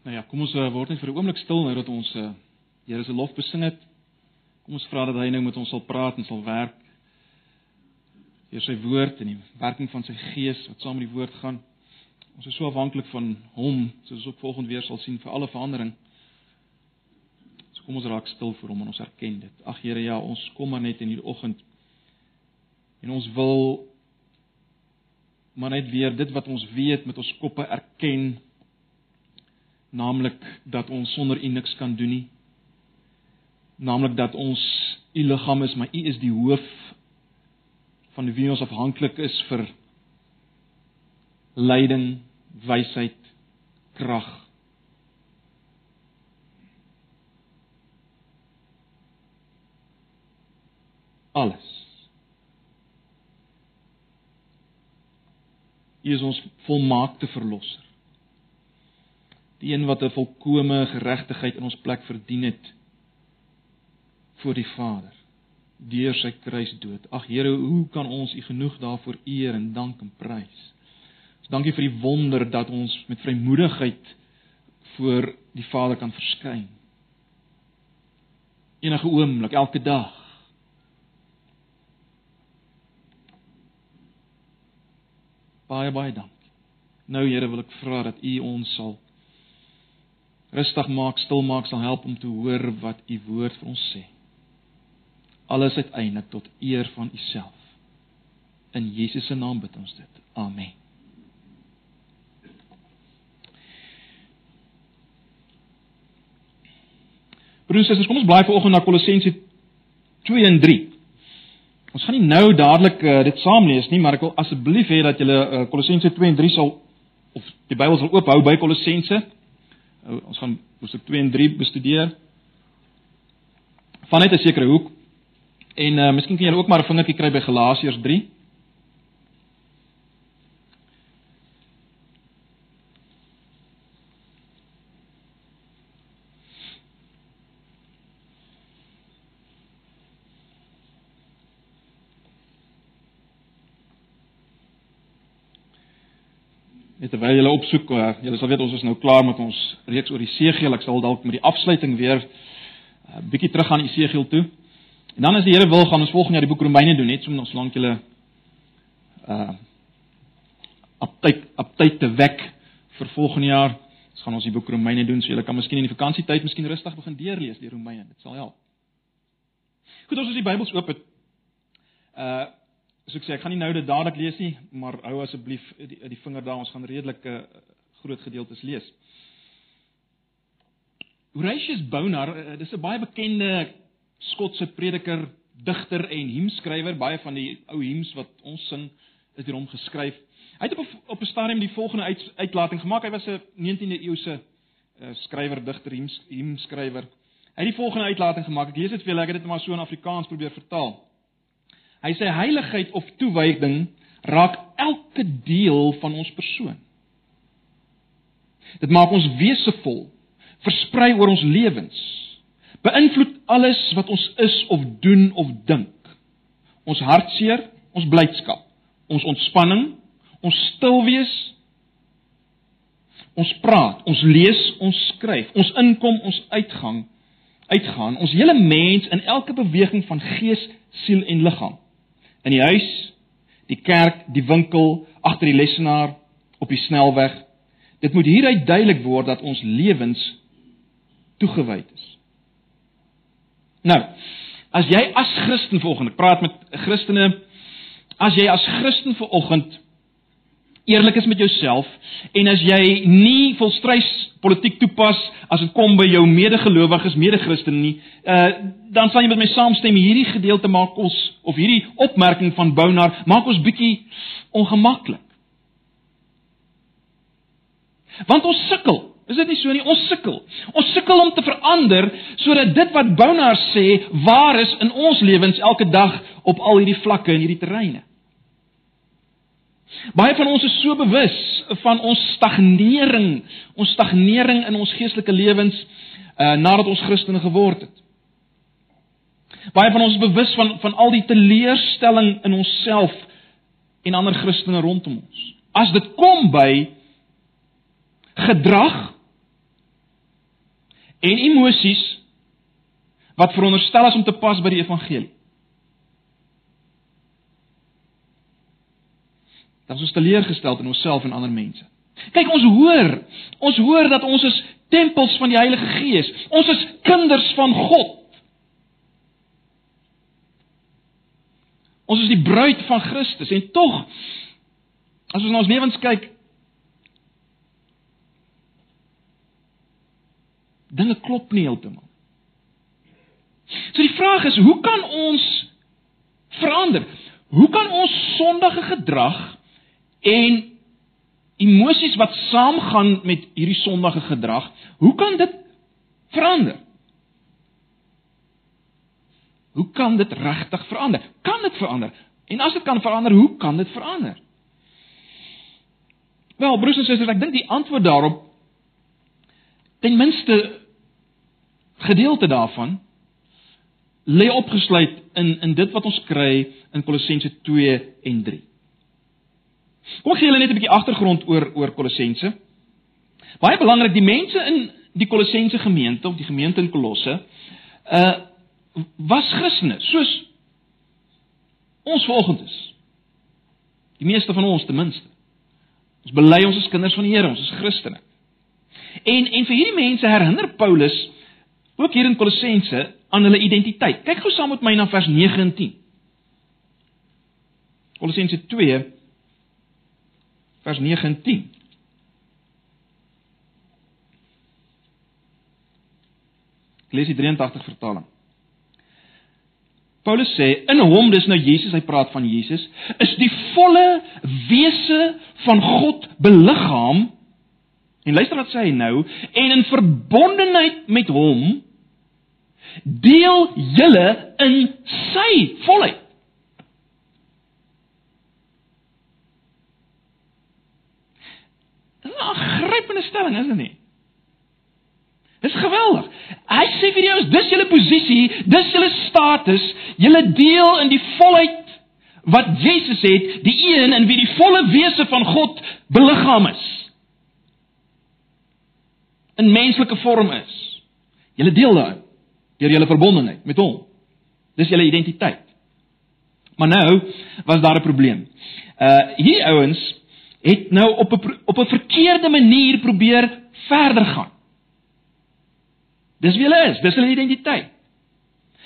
Nou ja, kom ons uh, word net vir 'n oomblik stil nou dat ons uh, Here se lof besing het. Kom ons vra dat hy nou met ons sal praat en sal werk. Deur sy woord en die werking van sy gees wat saam met die woord gaan. Ons is so afhanklik van hom, soos ons ook volgende weer sal sien vir alle verandering. So kom ons raak stil vir hom en ons erken dit. Ag Here, ja, ons kom maar net in hierdie oggend. En ons wil maar net weer dit wat ons weet met ons koppe erken naamlik dat ons sonder U niks kan doen nie. Naamlik dat ons U liggaam is, maar U is die hoof van wie ons afhanklik is vir leiding, wysheid, krag. Alles. U is ons volmaakte verlosser die een wat 'n volkomme geregtigheid in ons plek verdien het voor die Vader deur sy kruisdood. Ag Here, hoe kan ons U genoeg daarvoor eer en dank en prys? Ons dankie vir die wonder dat ons met vrymoedigheid voor die Vader kan verskyn. Enige oomblik, elke dag. Baie baie dankie. Nou Here, wil ek vra dat U ons sal rustig maak, stil maak, sal help om te hoor wat u woord vir ons sê. Alles uiteindelik tot eer van u self. In Jesus se naam bid ons dit. Amen. Broers en susters, kom ons blaai vanoggend na Kolossense 2 en 3. Ons gaan nie nou dadelik uh, dit saam lees nie, maar ek wil asseblief hê dat julle uh, Kolossense 2 en 3 sal of die Bybel sal oop hou by Kolossense ons gaan hoofstuk 2 en 3 bestudeer. Vanuit 'n sekere hoek. En uh miskien kan julle ook maar 'n vingertjie kry by Galasiërs 3. Net terwyl julle opsoek, uh, julle sal weet ons is nou klaar met ons reeks oor Esegiel. Ek sal dalk met die afsluiting weer 'n uh, eh, bietjie terug gaan Esegiel toe. En dan as die Here wil, gaan ons volgende jaar die boek Romeine doen, net so ons lank julle uh aptyd aptyd te wek vir volgende jaar. Ons gaan ons die boek Romeine doen, so julle kan miskien in die vakansietyd miskien rustig begin deurlees die Romeine. Dit sal help. Goed, ons is die Bybels oop het. Uh So ek sê ek gaan nie nou dit dadelik lees nie, maar hou asseblief die die vinger daar, ons gaan redelik 'n uh, eh, groot gedeeltes lees. Horatius Bonar, uh, dis 'n baie bekende Skotse prediker, digter en hymnskrywer, baie van die ou hymns wat ons sing is deur hom geskryf. Hy het op op 'n stadium die volgende uit, uitlating gemaak. Hy was 'n 19de eeuse uh, skrywer, digter, hymnskrywer. Hy het die volgende uitlating gemaak. Ek lees dit vir julle, ek het dit maar so in Afrikaans probeer vertaal. Hy sê heiligheid of toewyding raak elke deel van ons persoon. Dit maak ons wesevol, versprei oor ons lewens. Beïnvloed alles wat ons is of doen of dink. Ons hartseer, ons blydskap, ons ontspanning, ons stil wees, ons praat, ons lees, ons skryf, ons inkom, ons uitgang, uitgaan, ons hele mens in elke beweging van gees, siel en liggaam in die huis, die kerk, die winkel, agter die lesenaar, op die snelweg. Dit moet hieruit duidelik word dat ons lewens toegewyd is. Nou, as jy as Christen volgende, ek praat met Christene, as jy as Christen vanoggend eerlik is met jouself en as jy nie volstrys politiek toepas as dit kom by jou medegelowiges, mede-Christene nie, uh dan sal jy met my saamstem hierdie gedeelte maak ons of hierdie opmerking van Bounar maak ons bietjie ongemaklik. Want ons sukkel, is dit nie so nie? Ons sukkel. Ons sukkel om te verander sodat dit wat Bounar sê waar is in ons lewens elke dag op al hierdie vlakke en hierdie terreine. Baie van ons is so bewus van ons stagnering, ons stagnering in ons geestelike lewens uh nadat ons Christene geword het. Baie van ons is bewus van van al die teleurstelling in onsself en ander Christene rondom ons. As dit kom by gedrag en emosies wat veronderstel is om te pas by die evangelie. Dan is ons teleurgestel in onsself en ander mense. Kyk, ons hoor, ons hoor dat ons is tempels van die Heilige Gees. Ons is kinders van God. Ons is die bruid van Christus en tog as ons na ons lewens kyk dinge klop nie heeltemal. So die vraag is, hoe kan ons verander? Hoe kan ons sondige gedrag en emosies wat saamgaan met hierdie sondige gedrag, hoe kan dit verander? Hoe kan dit regtig verander? Kan dit verander? En as dit kan verander, hoe kan dit verander? Wel, broers en susters, ek dink die antwoord daarop ten minste gedeelte daarvan lê opgesluit in in dit wat ons kry in Kolossense 2 en 3. Kom gee julle net 'n bietjie agtergrond oor oor Kolossense. Baie belangrik, die mense in die Kolossense gemeente of die gemeente in Kolosse, uh was Christene, soos ons vanoggend is. Die meeste van ons ten minste. Ons bely ons is kinders van die Here, ons is Christene. En en vir hierdie mense herinner Paulus ook hier in Kolossense aan hulle identiteit. Kyk gou saam met my na vers 9 en 10. Kolossense 2 vers 9 en 10. Ek lees die 83 vertaling. Paulus sê in hom dis nou Jesus, hy praat van Jesus, is die volle wese van God beliggaam. En luister wat sê hy nou, en in verbondenheid met hom deel julle in sy volheid. 'n grypende stelling, is dit nie? Dis geweldig. Hy sê vir jou, dis julle posisie, dis julle status, julle deel in die volheid wat Jesus het, die een in wie die volle wese van God beliggaam is. In menslike vorm is. Julle deel daarin deur julle verbondenheid met hom. Dis julle identiteit. Maar nou was daar 'n probleem. Uh hierdie ouens het nou op 'n op 'n verkeerde manier probeer verder gaan. Dis wie hulle is, dis hulle identiteit.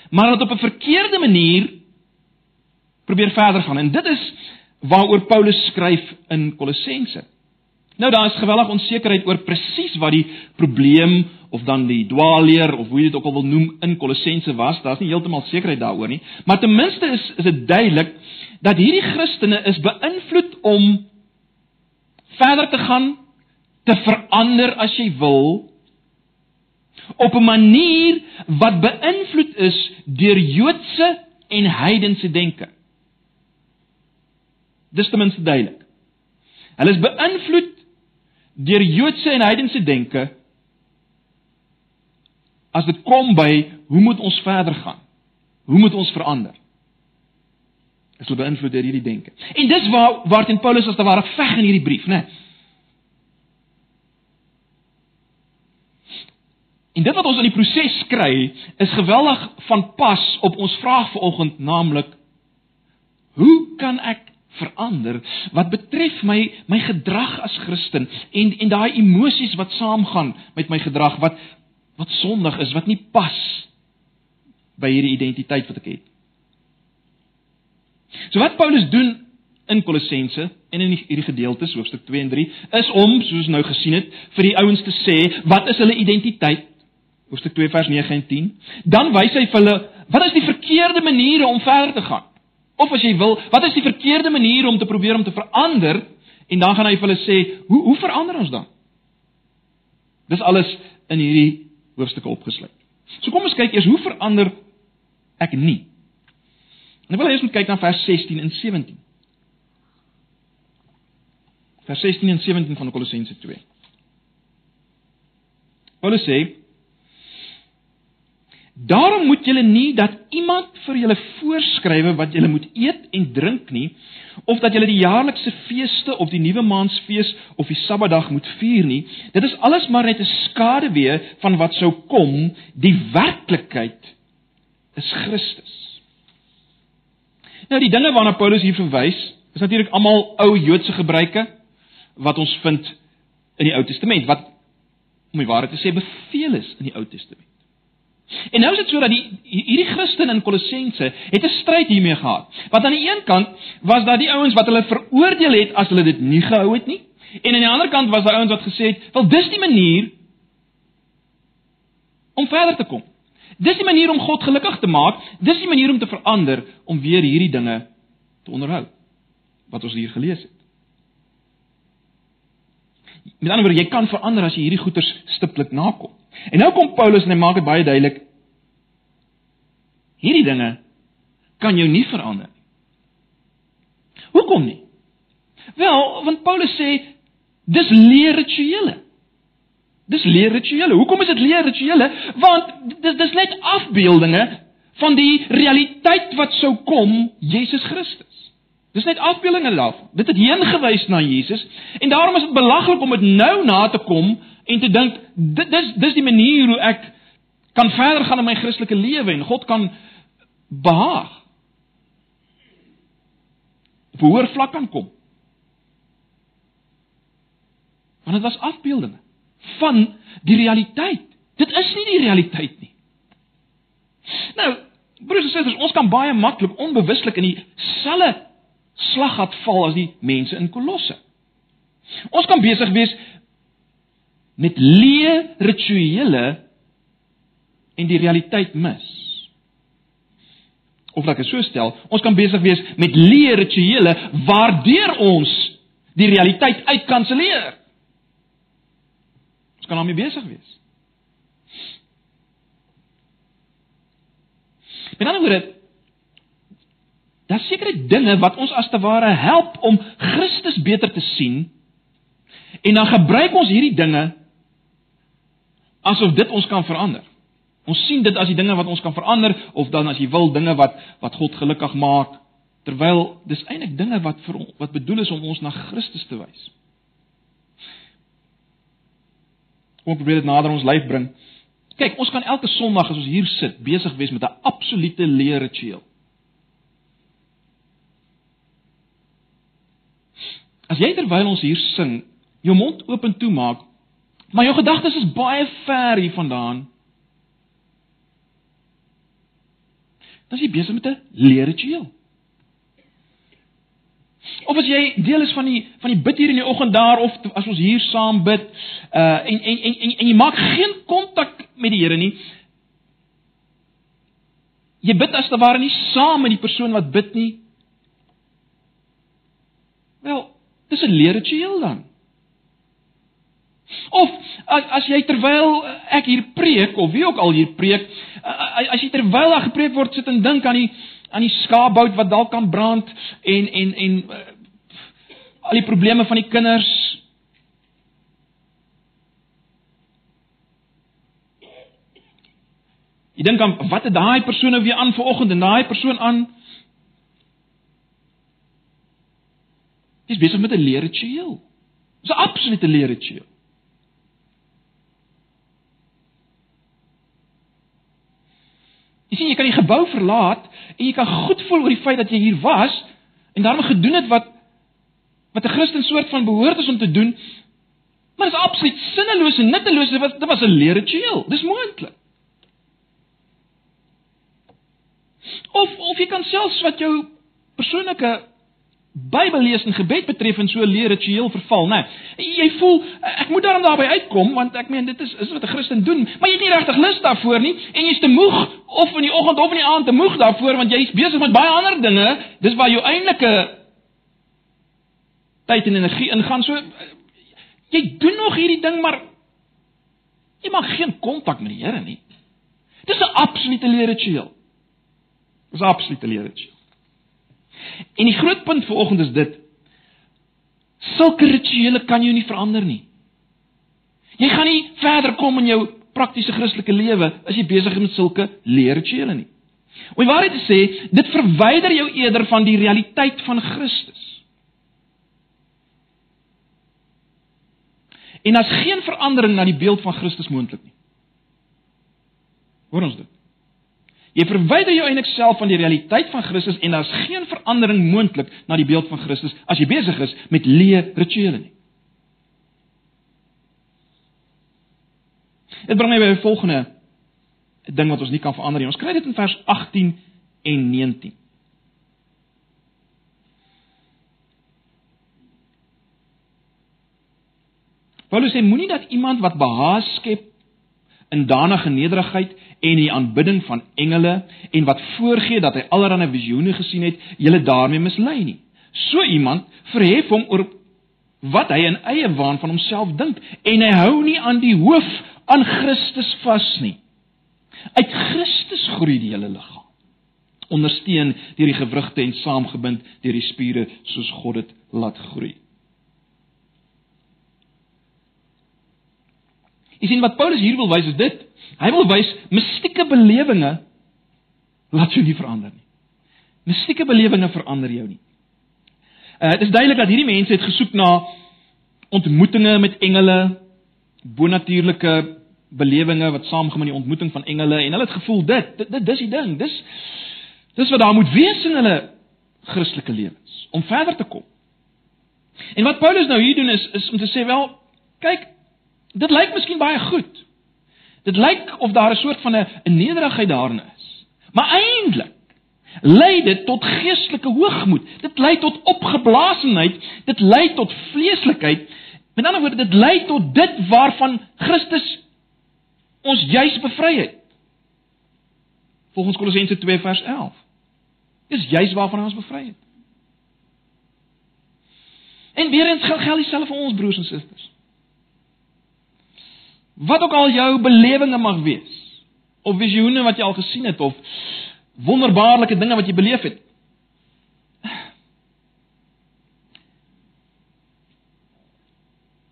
Maar hulle het op 'n verkeerde manier probeer verder gaan en dit is waaroor Paulus skryf in Kolossense. Nou daar is geweldig onsekerheid oor presies wat die probleem of dan die dwaalleer of hoe jy dit ook al wil noem in Kolossense was. Daar's nie heeltemal sekerheid daaroor nie, maar ten minste is is dit duidelik dat hierdie Christene is beïnvloed om verder te gaan, te verander as jy wil op 'n manier wat beïnvloed is deur Joodse en heidense denke. Dis ten minste duidelik. Hulle is beïnvloed deur Joodse en heidense denke as dit kom by hoe moet ons verder gaan? Hoe moet ons verander? Is hulle beïnvloed deur hierdie denke. En dis waar waarteen Paulus as te ware veg in hierdie brief, né? En dit wat ons in die proses kry, is geweldig van pas op ons vraag vanoggend, naamlik hoe kan ek verander wat betref my my gedrag as Christen en en daai emosies wat saamgaan met my gedrag wat wat sondig is, wat nie pas by hierdie identiteit wat ek het. So wat Paulus doen in Kolossense en in hierdie gedeeltes hoofstuk 2 en 3 is om soos nou gesien het vir die ouens te sê wat is hulle identiteit? Hoofstuk 2 vers 9 en 10 dan wys hy vir hulle wat is die verkeerde maniere om verder te gaan? Of as jy wil wat is die verkeerde maniere om te probeer om te verander? En dan gaan hy vir hulle sê hoe hoe verander ons dan? Dis alles in hierdie hoofstukke opgesluit. So kom ons kyk eers hoe verander ek nie. En ek wil eers moet kyk na vers 16 en 17. Vers 16 en 17 van Kolossense 2. Paulus sê: Daarom moet julle nie dat iemand vir julle voorskrywe wat julle moet eet en drink nie, of dat julle die jaarlikse feeste of die nuwe maansfees of die Sabbatdag moet vier nie. Dit is alles maar net 'n skaduwee van wat sou kom. Die werklikheid is Christus. Nou die dinge waarna Paulus hier verwys, is natuurlik almal ou Joodse gebruike wat ons vind in die Ou Testament wat om die waarheid te sê beveel is in die Ou Testament. En nou is dit so dat die hierdie Christen in Kolossense het 'n stryd hiermee gehad. Want aan die een kant was daar die ouens wat hulle veroordeel het as hulle dit nie gehou het nie, en aan die ander kant was daar ouens wat gesê het, "Wel, dis die manier om verder te kom. Dis die manier om God gelukkig te maak, dis die manier om te verander om weer hierdie dinge te onderhou wat ons hier gelees het." Met ander woorde, jy kan verander as jy hierdie goeters stiptelik nakom. En nou kom Paulus en hy maak dit baie duidelik. Hierdie dinge kan jou nie verander nie. Hoekom nie? Wel, want Paulus sê dis leer rituele. Dis leer rituele. Hoekom is dit leer rituele? Want dis dis net afbeeldinge van die realiteit wat sou kom, Jesus Christus. Dis net afbeeldinge daarvan. Dit het heen gewys na Jesus en daarom is dit belaglik om dit nou na te kom en te dink dit dis dis die manier hoe ek kan verder gaan in my Christelike lewe en God kan behaag. Op hoër vlak kan kom. Want dit was afbeeldinge van die realiteit. Dit is nie die realiteit nie. Nou, broers en susters, ons kan baie maklik onbewuslik in dieselfde slaggat val as die mense in Kolosse. Ons kan besig wees met leë rituele en die realiteit mis. Of laat ek so stel, ons kan besig wees met leë rituele waardeur ons die realiteit uitkanselleer. Ons kan daarmee besig wees. En dan word dit Daar sekerre dinge wat ons as te ware help om Christus beter te sien. En dan gebruik ons hierdie dinge asof dit ons kan verander. Ons sien dit as die dinge wat ons kan verander of dan as jy wil dinge wat wat God gelukkig maak terwyl dis eintlik dinge wat vir wat bedoel is om ons na Christus te wys. Kom probeer dit nader ons lyf bring. Kyk, ons kan elke Sondag as ons hier sit besig wees met 'n absolute leer ritueel. As jy terwyl ons hier sing, jou mond oop en toe maak Maar jou gedagtes is baie ver hiervandaan. Dan is jy besig met 'n leer ritueel. Of as jy deel is van die van die bid hier in die oggend daar of as ons hier saam bid, uh en en en en, en jy maak geen kontak met die Here nie. Jy bid as te ware nie saam met die persoon wat bid nie. Wel, dis 'n leer ritueel dan. Of as as jy terwyl ek hier preek of wie ook al hier preek, as jy terwyl daar gepreek word sit en dink aan die aan die skaapbout wat dalk kan brand en en en uh, al die probleme van die kinders. Jy dink aan wat het daai persoon nou weer aan vanoggend en daai persoon aan? Dis besig met 'n leer ritueel. Dis 'n absolute leer Jy sien jy kan die gebou verlaat en jy kan goed voel oor die feit dat jy hier was en daarmee gedoen het wat wat 'n Christen soort van behoort is om te doen. Maar dit is absoluut sinneloos en nutteloos. Dit was dit was 'n leer ritueel. Dis moontlik. Of of jy kan selfs wat jou persoonlike Bybel lees en gebed betref en so leer ritueel verval, né? Nee, jy voel ek moet daarom daarby uitkom want ek meen dit is is wat 'n Christen doen, maar jy het nie regtig lus daarvoor nie en jy's te moeg of in die oggend of in die aand te moeg daarvoor want jy's besig met baie ander dinge. Dis waar jou eintlike tyd en energie ingaan. So jy doen nog hierdie ding maar jy maak geen kontak met die Here nie. Dis 'n absolute leer ritueel. Dis 'n absolute leer ritueel. En die groot punt vanoggend is dit: sulke rituele kan jou nie verander nie. Jy gaan nie verder kom in jou praktiese Christelike lewe as jy besig is met sulke leerrituele nie. Om die waarheid te sê, dit verwyder jou eerder van die realiteit van Christus. En daar's geen verandering na die beeld van Christus moontlik nie. Hoor ons dit? Jy verwyder jou eintlik self van die realiteit van Christus en daar's geen verandering moontlik na die beeld van Christus as jy besig is met leë rituele nie. Dit bring my by die volgende ding wat ons nie kan verander nie. Ons kry dit in vers 18 en 19. Paulus sê moenie dat iemand wat behaas skep in danige nederigheid en die aanbidding van engele en wat voorgee dat hy allerlei visioene gesien het, julle daarmee mislei nie. So iemand verhef hom oor wat hy in eie waan van homself dink en hy hou nie aan die hoof aan Christus vas nie. Uit Christus groei die hele liggaam. Ondersteun deur die gewrigte en saamgebind deur die spiere soos God dit laat groei. Jy sien wat Paulus hier wil wys is dit. Hy wil wys mistieke belewinge laat jou nie verander nie. Mistieke belewinge verander jou nie. Uh dit is duidelik dat hierdie mense het gesoek na ontmoetings met engele, bonatuurlike belewinge wat saamgaan met die ontmoeting van engele en hulle het gevoel dit dit, dit dis die ding. Dis dis wat daar moet wees in hulle Christelike lewens om verder te kom. En wat Paulus nou hier doen is is om te sê wel, kyk, Dit lyk miskien baie goed. Dit lyk of daar 'n soort van 'n nederigheid daarin is. Maar eintlik lei dit tot geestelike hoogmoed. Dit lei tot opgeblaasenheid, dit lei tot vleeslikheid. Met ander woorde, dit lei tot dit waarvan Christus ons juis bevry het. Volgens Kolossense 2 vers 11. Dis juis waarvan ons bevry het. En weer eens geld dieselfde vir ons broers en susters. Wat ook al jou belewinge mag wees of visioene wat jy al gesien het of wonderbaarlike dinge wat jy beleef het.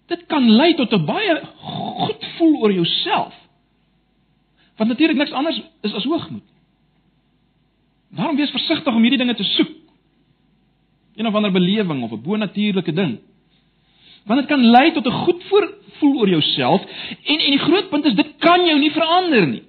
Dit kan lei tot 'n baie goed voel oor jouself. Want natuurlik niks anders is as hoogmoed. Daarom wees versigtig om hierdie dinge te soek. Een of ander belewing of 'n bonatuurlike ding. Want dit kan lei tot 'n goed voel oor jouself en en die groot punt is dit kan jou nie verander nie.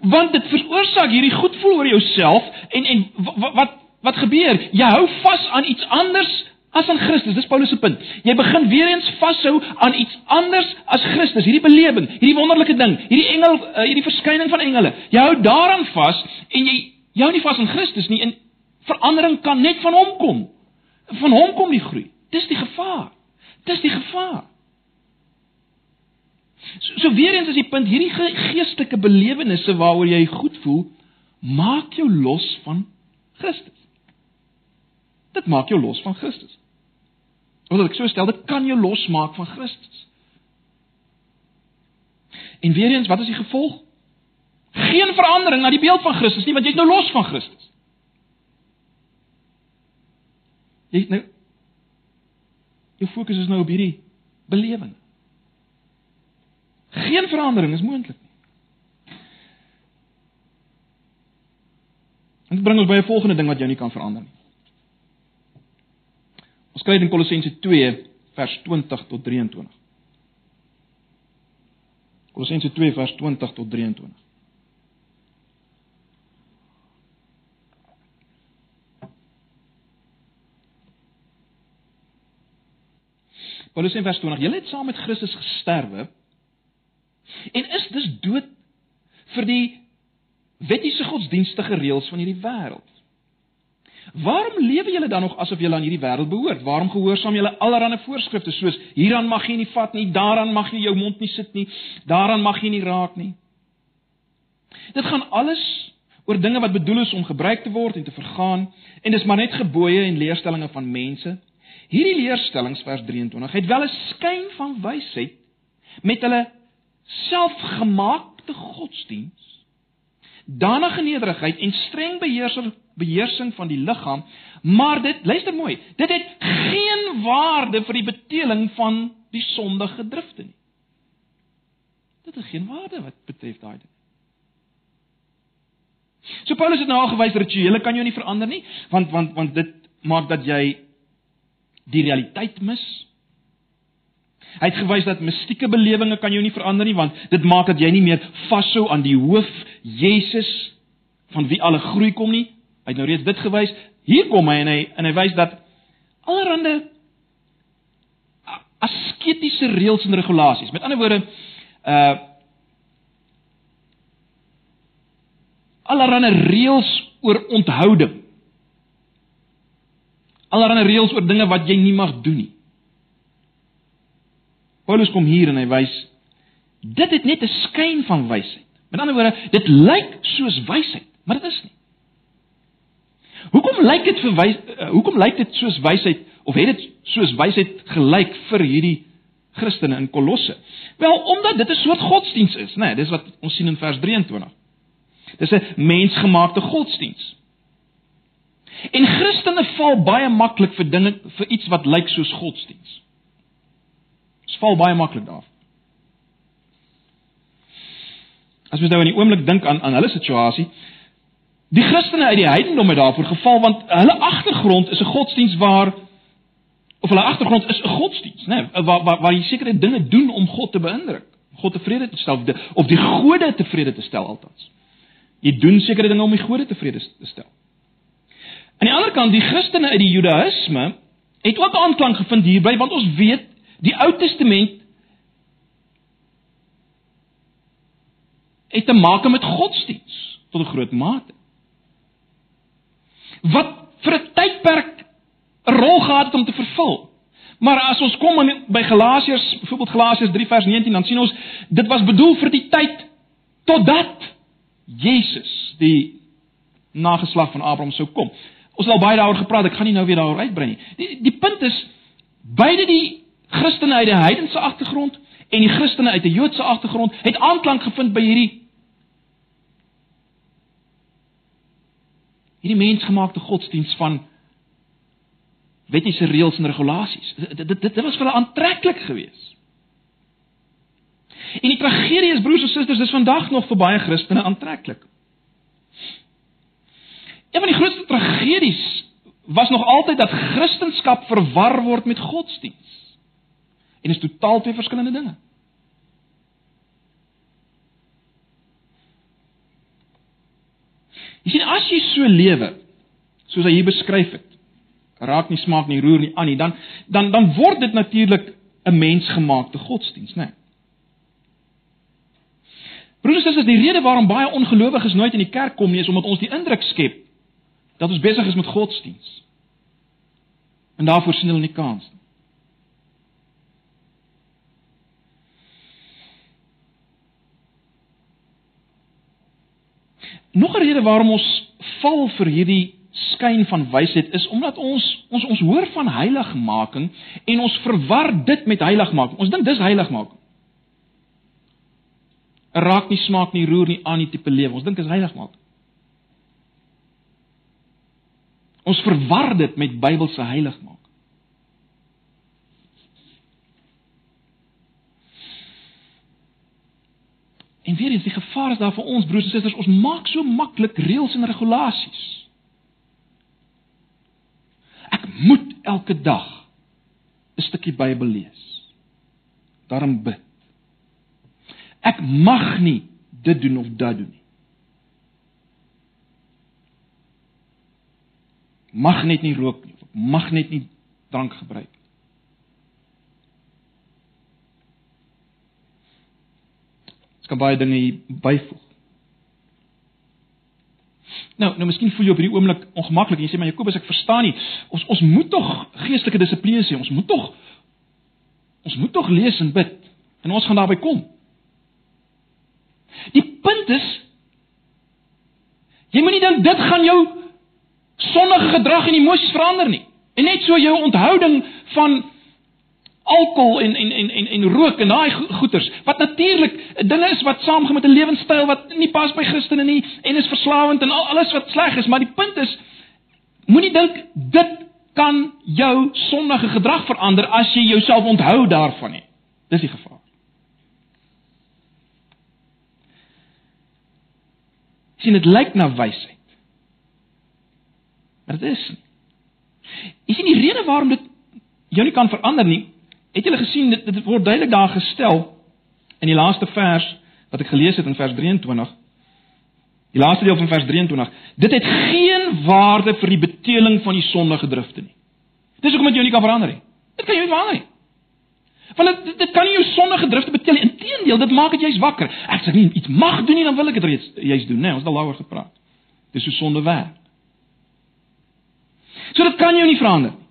Want dit veroorsaak hierdie goed voel oor jouself en en wat wat wat gebeur? Jy hou vas aan iets anders as aan Christus. Dis Paulus se punt. Jy begin weer eens vashou aan iets anders as Christus. Hierdie belewing, hierdie wonderlike ding, hierdie engel, uh, hierdie verskyning van engele. Jy hou daaraan vas en jy jy hou nie vas aan Christus nie en verandering kan net van hom kom. Van hom kom die groei. Dis die gevaar. Dis die gevaar. So, so weer eens is die punt hierdie geestelike belewennisse waaroor jy goed voel, maak jou los van Christus. Dit maak jou los van Christus. Wat ek so stel, dit kan jou losmaak van Christus. En weer eens, wat is die gevolg? Geen verandering na die beeld van Christus nie, want jy is nou los van Christus. Jy nou jou fokus is nou op hierdie belewing. Geen verandering is moontlik nie. Dit bring ons by 'n volgende ding wat jou nie kan verander nie. Ons kry dit in Kolossense 2 vers 20 tot 23. Kolossense 2 vers 20 tot 23. Paulus sê in vers 20: "Julle het saam met Christus gesterwe en is dus dood vir die wettiese godsdienstige reëls van hierdie wêreld. Waarom lewe julle dan nog asof julle aan hierdie wêreld behoort? Waarom gehoorsaam julle allerlei voorskrifte soos hieraan mag jy nie vat nie, daaraan mag jy jou mond nie sit nie, daaraan mag jy nie raak nie? Dit gaan alles oor dinge wat bedoel is om gebruik te word en te vergaan en dis maar net gebooie en leerstellings van mense. Hierdie leerstellings vers 23 het wel 'n skyn van wysheid met hulle selfgemaakte godsdiens, danige nederigheid en streng beheerser beheersing van die liggaam, maar dit luister mooi, dit het geen waarde vir die beteling van die sondige drifte nie. Dit het geen waarde wat betref daai ding. So Paulus het nou al gewys rituele kan jou nie verander nie, want want want dit maak dat jy die realiteit mis. Hy het gewys dat mistieke belewinge kan jou nie verander nie, want dit maak dat jy nie meer vashou aan die hoof Jesus van wie alle groei kom nie. Hy het nou reeds dit gewys. Hier kom hy en hy en hy wys dat allerhande asketiese reëls en regulasies. Met ander woorde, uh allerlei reëls oor onthouding. Allerlei reëls oor dinge wat jy nie mag doen nie. Paulus kom hier en hy wys dit het net 'n skyn van wysheid. Met ander woorde, dit lyk soos wysheid, maar dit is nie. Hoekom lyk dit vir wys uh, hoekom lyk dit soos wysheid of het dit soos wysheid gelyk vir hierdie Christene in Kolosse? Wel, omdat dit 'n soort godsdiens is, né? Nee, dis wat ons sien in vers 23. Dis 'n mensgemaakte godsdiens. En Christene val baie maklik vir dinge vir iets wat lyk soos godsdiens. Dit val baie maklik daar. As mens nou in die oomblik dink aan aan hulle situasie, die Christene uit die heidendom het daarvoor geval want hulle agtergrond is 'n godsdiens waar of hulle agtergrond is 'n godsdiens, né, nee, waar waar waar jy sekere dinge doen om God te beïndruk, God tevrede te stel of die gode tevrede te stel altans. Jy doen sekere dinge om die gode tevrede te stel. Aan die ander kant, die Christene uit die Judaïsme het ook aanklank gevind hierby want ons weet die Ou Testament het te maak met godsdiens tot 'n groot mate. Wat vir 'n tydperk 'n rol gehad het om te vervul. Maar as ons kom by Galasiërs, byvoorbeeld Galasiërs 3 vers 19, dan sien ons dit was bedoel vir die tyd totdat Jesus, die nageslag van Abraham sou kom. Ons het al baie daaroor gepraat, ek gaan nie nou weer daaroor uitbrei nie. Die die punt is beide die Christene uit die heidense agtergrond en die Christene uit die Joodse agtergrond het aanklank gevind by hierdie hierdie mensgemaakte godsdiens van wettiese reëls en regulasies. Dit dit dit was vir hulle aantreklik geweest. En die tragedie is broers en susters, dis vandag nog vir baie Christene aantreklik. Een van die grootste tragedies was nog altyd dat Christendom verwar word met godsdiens. En is totaal twee verskillende dinge. Jy sien as jy so lewe soos hy hier beskryf het, raak nie smaak nie, roer nie aan nie, dan dan dan word dit natuurlik 'n mensgemaakte godsdiens, né? Nee. Broers en susters, die rede waarom baie ongelowiges nooit in die kerk kom nie is omdat ons die indruk skep dat ons besig is met godsdiens. En daarvoor sien hulle nie kans nie. Nog 'n rede waarom ons val vir hierdie skyn van wysheid is omdat ons ons ons hoor van heiligmaking en ons verwar dit met heiligmaking. Ons dink dis heiligmaking raak nie smaak nie, roer nie aan nie tipe lewe. Ons dink is heilig maak. Ons verwar dit met Bybelse heilig maak. En weer eens die gevaar is daar vir ons broers en susters, ons maak so maklik reëls en regulasies. Ek moet elke dag 'n stukkie Bybel lees. Daarom bid. Ek mag nie dit doen of dat doen nie. Mag net nie rook nie, mag net nie drank gebruik nie. Ek kan baie dinge byvoeg. Nou, nou miskien voel jy op hierdie oomblik ongemaklik en jy sê maar Jakobus, ek verstaan nie. Ons ons moet tog geestelike dissipline hê. Ons moet tog ons moet tog lees en bid. En ons gaan daarby kom. Die punt is jy moenie dink dit gaan jou sondige gedrag en emosies verander nie. En net so jou onthouding van alkohol en en en en en rook en daai goeters wat natuurlik dinge is wat saamgaan met 'n lewenstyl wat nie pas by Christene nie en is verslawend en al, alles wat sleg is, maar die punt is moenie dink dit kan jou sondige gedrag verander as jy jouself onthou daarvan nie. Dis die gevaar. sien dit lyk na wysheid. Maar dit is. Is nie rede waarom dit jou nie kan verander nie. Het julle gesien dit dit word duidelik daar gestel in die laaste vers wat ek gelees het in vers 23. Die laaste deel van vers 23. Dit het geen waarde vir die beteeling van die sondige drifte nie. Dis hoekom dit jou nie kan verander nie. Dit kan jou nie verander nie. Want dit dit kan nie jou sondige drifte beteel nie. Inteendeel, dit maak dit jy's wakker. Ek sê nie iets mag doen nie, dan wil ek dit reeds jy's doen, né? Nee, ons het al daaroor gepraat. Dis so sonde werk. So dit kan jou nie verander nie.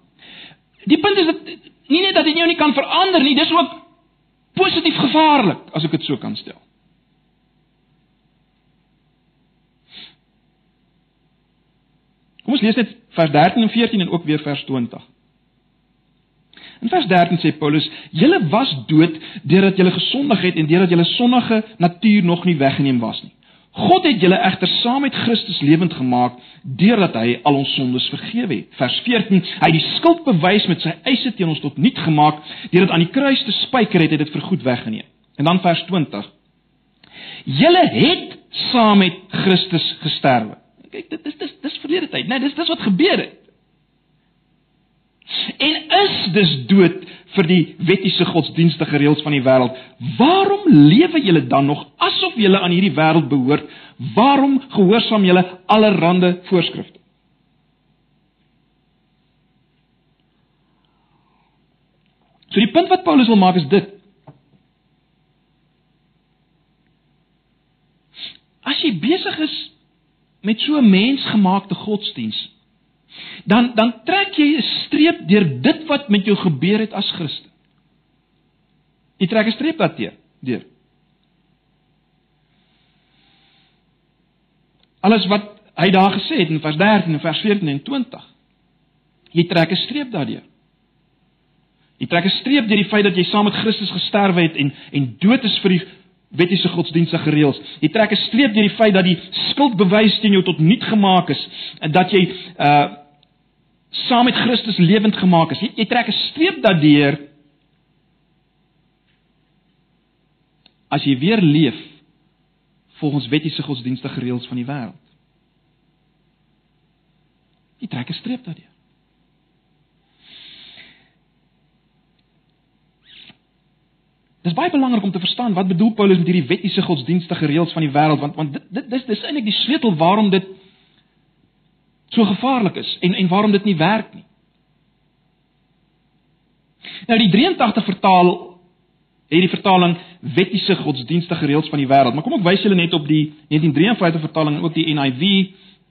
Die punt is dat nie net dat dit jou nie kan verander nie, dis ook positief gevaarlik as ek dit so kan stel. Kom ons lees net vers 13 en 14 en ook weer vers 20. In vers 13 sê Paulus: "Julle was dood deurdat julle gesondig het en deurdat julle sondige natuur nog nie weggeneem was nie. God het julle egter saam met Christus lewend gemaak deurdat hy al ons sondes vergewe het." Vers 14: "Hy het die skuld bewys met sy eise teen ons tot niet gemaak deurdat aan die kruis te spyker het, het dit vergoed weggeneem." En dan vers 20: "Julle het saam met Christus gesterwe." Kyk, dit is dis dis verlede tyd, né? Nee, dis dis wat gebeur het en is dus dood vir die wettiese godsdienstige reëls van die wêreld. Waarom lewe julle dan nog asof julle aan hierdie wêreld behoort? Waarom gehoorsaam julle allerlei voorskrifte? So die punt wat Paulus wil maak is dit. As jy besig is met so 'n mensgemaakte godsdiens, dan dan trek jy 'n streep deur dit wat met jou gebeur het as Christen. Jy trek 'n streep daardeur, deur. Alles wat hy daar gesê het in vers 13 en vers 14 en 20. Jy trek 'n streep daardeur. Jy trek 'n streep deur die feit dat jy saam met Christus gesterwe het en en dood is vir die wettiese godsdienstige reëls. Jy trek 'n streep deur die feit dat die skuldbewys teen jou tot niet gemaak is en dat jy uh saam met Christus lewend gemaak is. Jy, jy trek 'n streep daardeur as jy weer leef volgens wettiese godsdienstige reëls van die wêreld. Jy trek 'n streep daardeur. Dit is baie belangrik om te verstaan wat bedoel Paulus met hierdie wettiese godsdienstige reëls van die wêreld want want dit dis dis eintlik die sleutel waarom dit so gevaarlik is en en waarom dit nie werk nie. Nou die 83 vertaal het die vertaling wettiese godsdienstige reëls van die wêreld, maar kom ek wys julle net op die 1953 vertaling en ook die NIV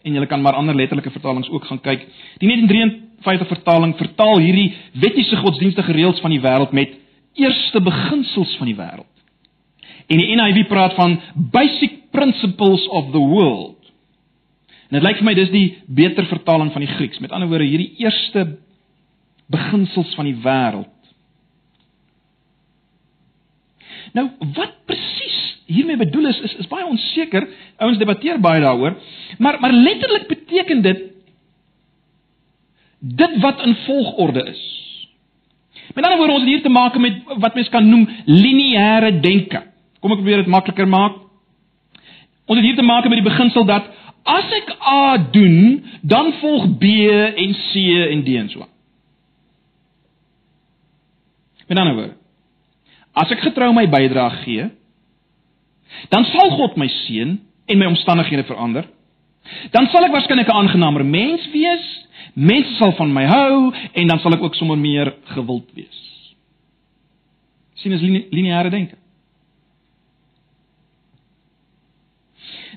en julle kan maar ander letterlike vertalings ook gaan kyk. Die 1953 vertaling vertaal hierdie wettiese godsdienstige reëls van die wêreld met eerste beginsels van die wêreld. En die NIV praat van basic principles of the world. En dit lyk vir my dis die beter vertaling van die Grieks. Met ander woorde, hierdie eerste beginsels van die wêreld. Nou, wat presies hiermee bedoel is is, is baie onseker. Ouens debatteer baie daaroor. Maar maar letterlik beteken dit dit wat in volgorde is. Met ander woorde, ons het hier te maak met wat mens kan noem lineêre denke. Kom ek probeer dit makliker maak. Ons het hier te maak met die beginsel dat As ek A doen, dan volg B en C en D en so. Met ander woorde, as ek getrou my bydrae gee, dan sal God my seën en my omstandighede verander. Dan sal ek waarskynlik 'n aangenaamer mens wees. Mense sal van my hou en dan sal ek ook sommer meer gewild wees. sien as lineêre denke.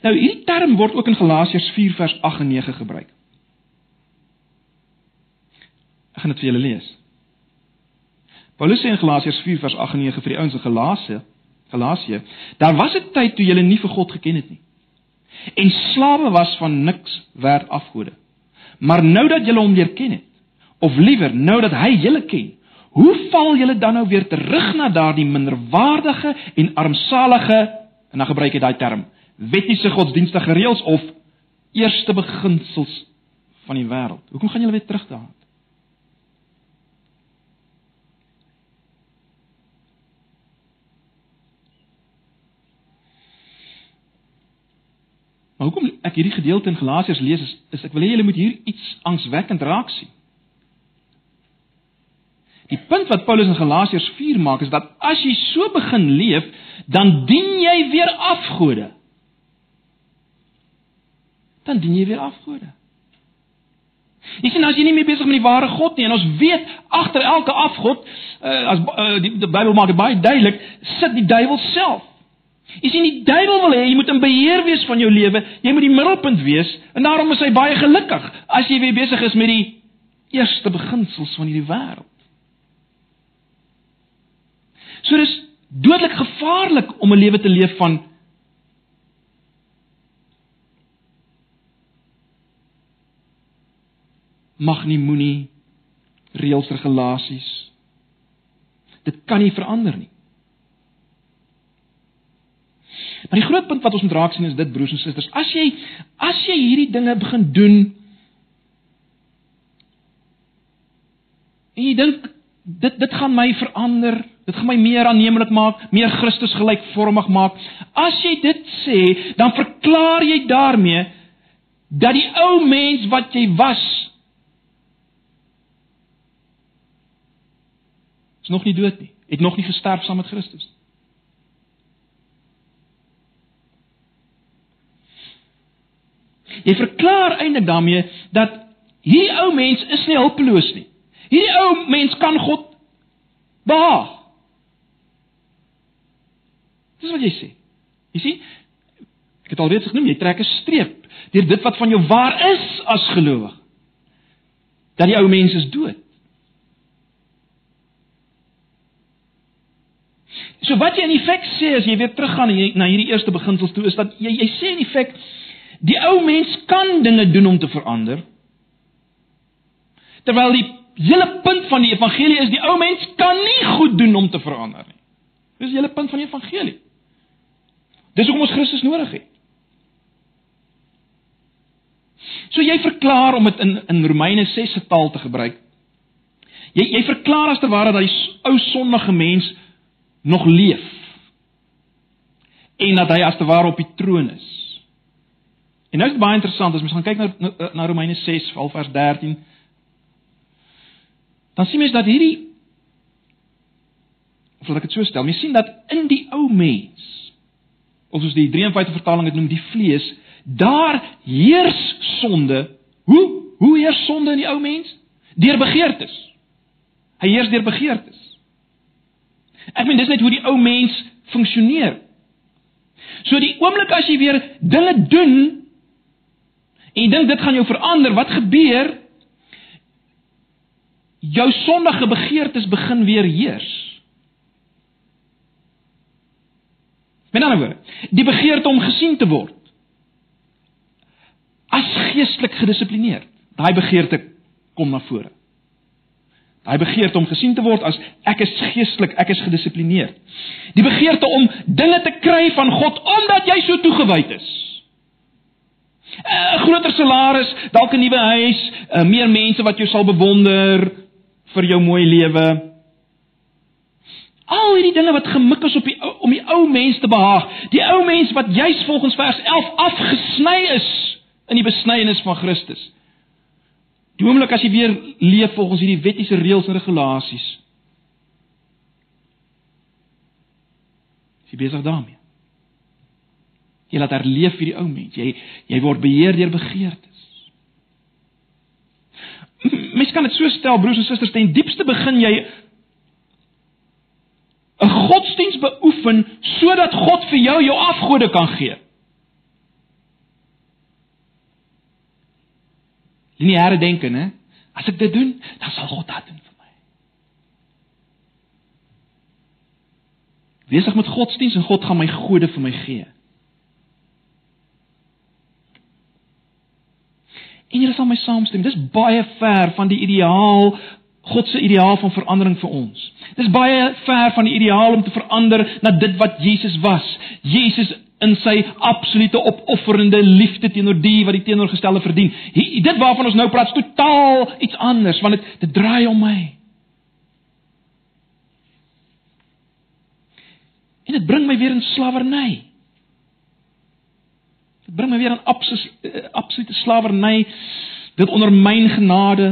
Nou hierdie term word ook in Galasiërs 4 vers 8 en 9 gebruik. Ek gaan dit vir julle lees. Paulus sê in Galasiërs 4 vers 8 en 9 vir die ouens in Galasië, Galasië, daar was 'n tyd toe julle nie vir God geken het nie. En slawe was van niks werd afgode. Maar nou dat julle hom leer ken het, of liewer nou dat hy julle ken, hoe val julle dan nou weer terug na daardie minderwaardige en armsalige en dan gebruik hy daai term wettiese godsdienstige reëls of eerste beginsels van die wêreld. Hoekom gaan julle weer terug daaraan? Maar hoekom ek hierdie gedeelte in Galasiërs lees is, is ek wil hê julle moet hier iets angswekkend raak sien. Die punt wat Paulus in Galasiërs 4 maak is dat as jy so begin leef, dan dien jy weer afgode. Dan dien jy weer afgode. Jy sien as jy nie meer besig met die ware God nie en ons weet agter elke afgod uh, as uh, die, die Bybel maak dit baie duidelik, sit die duiwel self. Jy sien die duiwel wil hê jy moet in beheer wees van jou lewe, jy moet die middelpunt wees en daarom is hy baie gelukkig as jy weer besig is met die eerste beginsels van hierdie wêreld. So dis dodelik gevaarlik om 'n lewe te leef van mag nie moenie reëls regulasies. Dit kan nie verander nie. Maar die groot punt wat ons moet raak sien is dit broers en susters, as jy as jy hierdie dinge begin doen en jy dink dit dit gaan my verander, dit gaan my meer aanneemlik maak, meer Christus gelykvormig maak. As jy dit sê, dan verklaar jy daarmee dat die ou mens wat jy was is nog nie dood nie, het nog nie gesterf saam met Christus nie. Jy verklaar eintlik daarmee dat hierdie ou mens is nie hulpeloos nie. Hierdie ou mens kan God behaag. Dis wat jy sê. Jy sien? Ek het alreeds genoem, jy trek 'n streep deur dit wat van jou waar is as gelowig. Dat die ou mens is dood. So wat jy in effek sê as jy weer teruggaan na hierdie eerste beginsels toe is dat jy jy sê in effek Die ou mens kan dinge doen om te verander. Terwyl die hele punt van die evangelie is die ou mens kan nie goed doen om te verander nie. Dis die hele punt van die evangelie. Dis hoekom ons Christus nodig het. So jy verklaar om dit in in Romeine 6 se taal te gebruik. Jy jy verklaar as te ware dat die ou sondige mens nog leef. En dat hy as te ware op die troon is. En nou is dit baie interessant as mens gaan kyk na na, na Romeine 6 vers 13. Dan sien mens dat hierdie laat ek dit so stel, mens sien dat in die ou mens of soos die 53 vertaling dit noem, die vlees, daar heers sonde. Hoe hoe heers sonde in die ou mens? Deur begeertes. Hy heers deur begeertes. Ek meen dis net hoe die ou mens funksioneer. So die oomblik as jy weer dinge doen En jy dink dit gaan jou verander, wat gebeur? Jou sondige begeertes begin weer heers. Met ander woorde, die begeerte om gesien te word as geestelik gedissiplineerd. Daai begeerte kom na vore. Daai begeerte om gesien te word as ek is geestelik, ek is gedissiplineerd. Die begeerte om dinge te kry van God omdat jy so toegewyd is. 'n uh, groter salaris, dalk 'n nuwe huis, uh, meer mense wat jou sal bewonder vir jou mooi lewe. Al hierdie dinge wat gemik is op die om die ou mens te behaag, die ou mens wat juis volgens vers 11 afgesny is in die besnydenis van Christus. Die oomblik as jy weer leef volgens hierdie wettiese reëls en regulasies. Jy besig daarmee. Jy laat herleef hierdie ou mens. Jy jy word beheer deur begeertes. Mens kan dit so stel broers en susters, ten diepste begin jy 'n godsdiens beoefen sodat God vir jou jou afgode kan gee. Lineêre denke, né? As ek dit doen, dan sal God dit doen vir my. Wees ek met godsdiens en God gaan my gode vir my gee. En julle sal my saamstem, dis baie ver van die ideaal God se ideaal van verandering vir ons. Dis baie ver van die ideaal om te verander na dit wat Jesus was. Jesus in sy absolute opofferende liefde teenoor die wat die teenoorgestelde verdien. Hier, dit waarvan ons nou praat, is totaal iets anders want dit dit draai om my. En dit bring my weer in slawerny. Dit bring my weer aan absolute absolute slawerny. Dit ondermyn genade.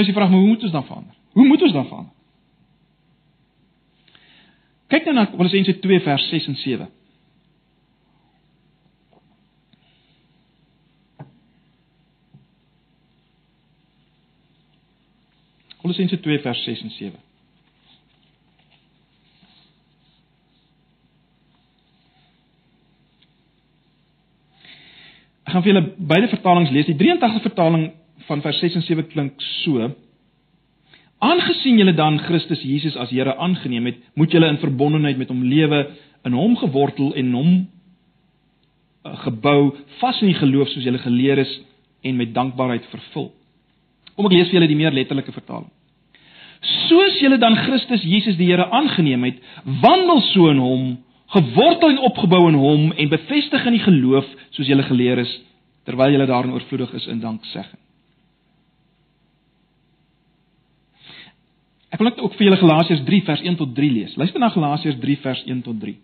En as jy vra, hoe moet ons dan verander? Hoe moet ons dan verander? Kyk nou na Kolossense 2 vers 6 en 7. Kolossense 2 vers 6 en 7. Ek gaan vir julle beide vertalings lees. Die 83 vertaling van vers 6 en 7 klink so: Aangesien julle dan Christus Jesus as Here aangeneem het, moet julle in verbondenheid met hom lewe, in hom gewortel en hom eh, gebou, vas in die geloof soos julle geleer is en met dankbaarheid vervul. Kom ek lees vir julle die meer letterlike vertaling. Soos julle dan Christus Jesus die Here aangeneem het, wandel so in hom, gewortel en opgebou in hom en bevestig in die geloof soos julle geleer is, terwyl julle daarin oorvloedig is in danksegging. Ek wil net ook vir julle Galasiërs 3 vers 1 tot 3 lees. Luister na Galasiërs 3 vers 1 tot 3.